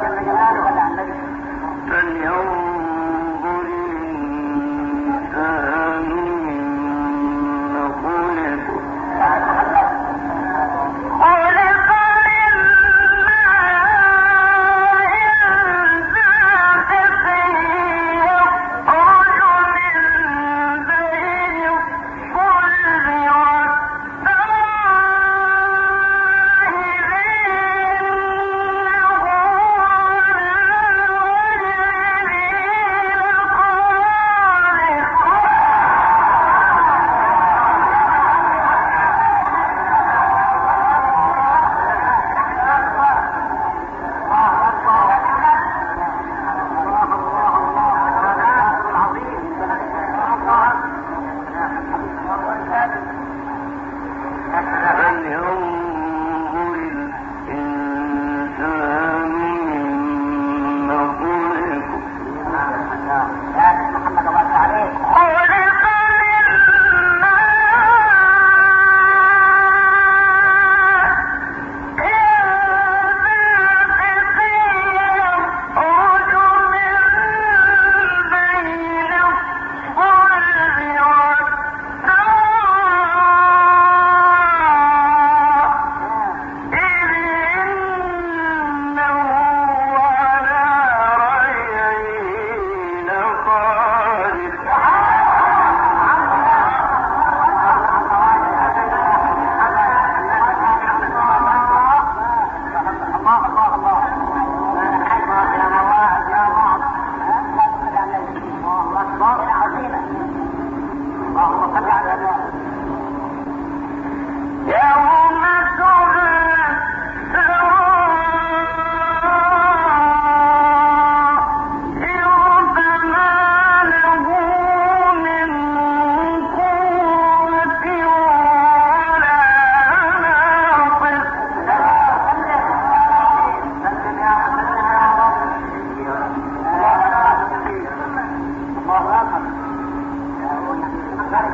¡Gracias!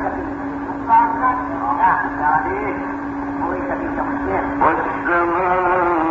Yeah, Daddy. Police have been coming in. What's the?